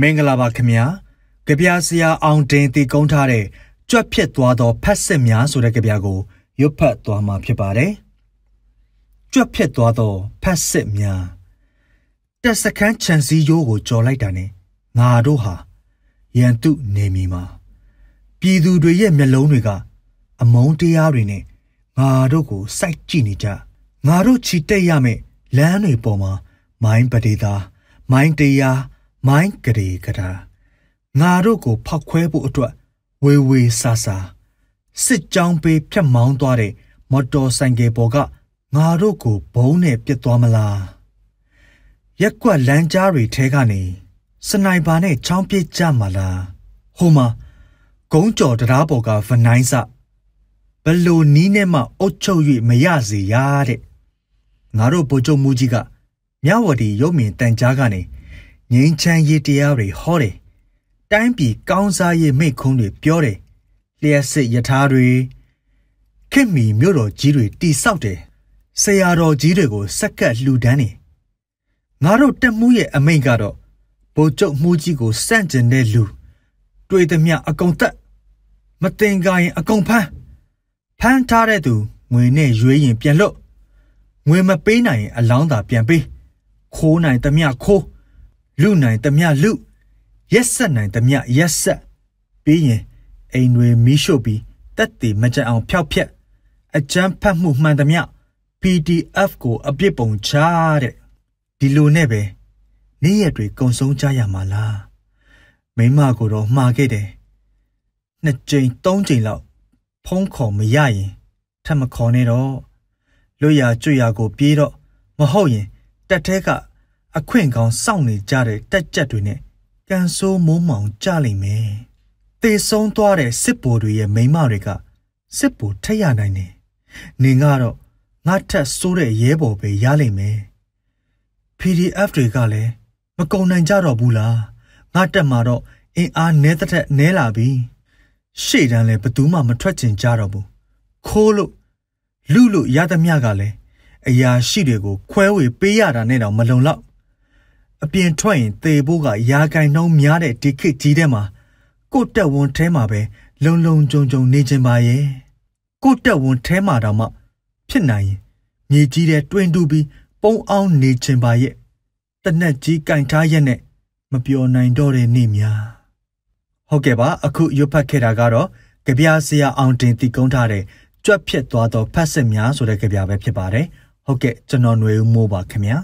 မင်္ဂလာပါခင်ဗျာကြပြဆရာအောင်တင်တည်ကုန်းထားတဲ့ကြွက်ဖြစ်သွားသောဖက်စစ်များဆိုတဲ့ကြပြကိုရွတ်ဖတ်သွားမှာဖြစ်ပါတယ်ကြွက်ဖြစ်သွားသောဖက်စစ်များတက်စခန်းချန်စီယိုးကိုကြော်လိုက်တာနဲ့ငါတို့ဟာရန်တုနေမီမှာပြည်သူတွေရဲ့မျက်လုံးတွေကအမုန်းတရားတွေနဲ့ငါတို့ကိုစိုက်ကြည့်နေကြငါတို့ချီတက်ရမယ့်လမ်းတွေပေါ်မှာမိုင်းပဒေသာမိုင်းတရား မိုင်းကလေးကတာငါတို့ကိုဖောက်ခွဲဖို့အတွက်ဝေဝေဆာဆာစစ်ကြောင်းပေးဖြတ်မောင်းသွားတဲ့မော်တော်ဆိုင်ကယ်ပေါ်ကငါတို့ကိုဘုံနဲ့ပြစ်သွားမလားရက်ကွက်လမ်းကြားတွေထဲကနေစနိုက်ပါနဲ့ချောင်းပစ်ကြမှာလားဟိုမှာဂုံးကြော်တရားပေါ်ကဗနိုင်းစဘလို့နီးနဲ့မှအုတ်ချုပ်၍မရစေရတဲ့ငါတို့ဗိုလ်ချုပ်မူကြီးကမြဝတီရုပ်မြင်တန်ကြားကနေ ငိမ့်ချမ်းရေးတရားတွေဟောတယ်တိုင်းပြည်ကောင်းစားရေးမိတ်ခုံးတွေပြောတယ်လျှက်စစ်ယထာတွေခင်မီမြို့တော်ကြီးတွေတိဆောက်တယ်ဆရာတော်ကြီးတွေကိုစက်ကပ်လှူဒန်းနေငါတို့တက်မှုရဲ့အမိန့်ကတော့ဗိုလ်ချုပ်မှုကြီးကိုစန့်ကျင်တဲ့လူတွေ့သမျှအကုန်တက်မတင်ကားရင်အကုန်ဖမ်းဖမ်းထားတဲ့သူငွေနဲ့ရွေးရင်ပြန်လွတ်ငွေမပေးနိုင်ရင်အလောင်းသာပြန်ပေးခိုးနိုင်သမျှခိုး လူနိုင်သမျှလူရက်ဆက်နိုင်သမျှရက်ဆက်ပြီးရင်အိမ်တွေမီးရှို့ပြီးတက်တည်မကြအောင်ဖျောက်ဖျက်အကြမ်းဖက်မှုမှန်သမျှ PDF ကိုအပြစ်ပုံချတဲ့ဒီလိုနဲ့ပဲနေ့ရက်တွေကုံဆုံးကြရမှာလားမိမကိုတော့မှားခဲ့တယ်နှစ်ကြိမ်သုံးကြိမ်လောက်ဖုံးခေါ်မရရင်ထပ်မခေါ်နဲ့တော့လွတ်ရကျွရကို ပြေးတော့မဟုတ်ရင်တက်ထဲက အခွင့်ကောင်းစောင့်နေကြတဲ့တက်ကြက်တွေနဲ့ကန်ဆိုးမိုးမောင်ကြလိမ့်မယ်။တေဆုံးသွားတဲ့စစ်ဗိုလ်တွေရဲ့မိမတွေကစစ်ဗိုလ်ထက်ရနိုင်တယ်။နေကတော့ငါထက်ဆိုးတဲ့ရဲဘော်ပဲရလိမ့်မယ်။ PDF တွေကလည်းမကုံနိုင်ကြတော့ဘူးလား။ငါတက်မှာတော့အင်အားနဲတဲ့နဲလာပြီ။ရှေ့တန်းလည်းဘသူမှမထွက်ချင်ကြတော့ဘူး။ခိုးလို့လူလို့ရသမျှကလည်းအရာရှိတွေကိုခွဲဝေပေးရတာနဲ့တော့မလုံလောက် အပြင်ထွက်ရင်သေဖို့ကရာဂိုင်နှုံးများတဲ့ဒီခေတ်ကြီးထဲမှာကိုတက်ဝန်းထဲမှာပဲလုံလုံကြုံကြုံနေခြင်းပါရဲ့ကိုတက်ဝန်းထဲမှာတော့မှ ဖြစ်နိုင်ရင်မြေကြီးတဲ့တွင်တူပြီးပုံအောင်နေခြင်းပါရဲ့တနက်ကြီးကင်ထားရက်နဲ့မပျော်နိုင်တော့တဲ့နေ့များဟုတ်ကဲ့ပါအခုရွတ်ဖတ်ခဲ့တာကတော့ကြပြဆရာအောင်တင်တည်ကုန်းထားတဲ့ကြွက်ဖြစ်သွားသောဖတ်စစ်များဆိုတဲ့ကြပြပဲဖြစ်ပါတယ်ဟုတ်ကဲ့ကျွန်တော်ຫນွေဦးမိုးပါခင်ဗျာ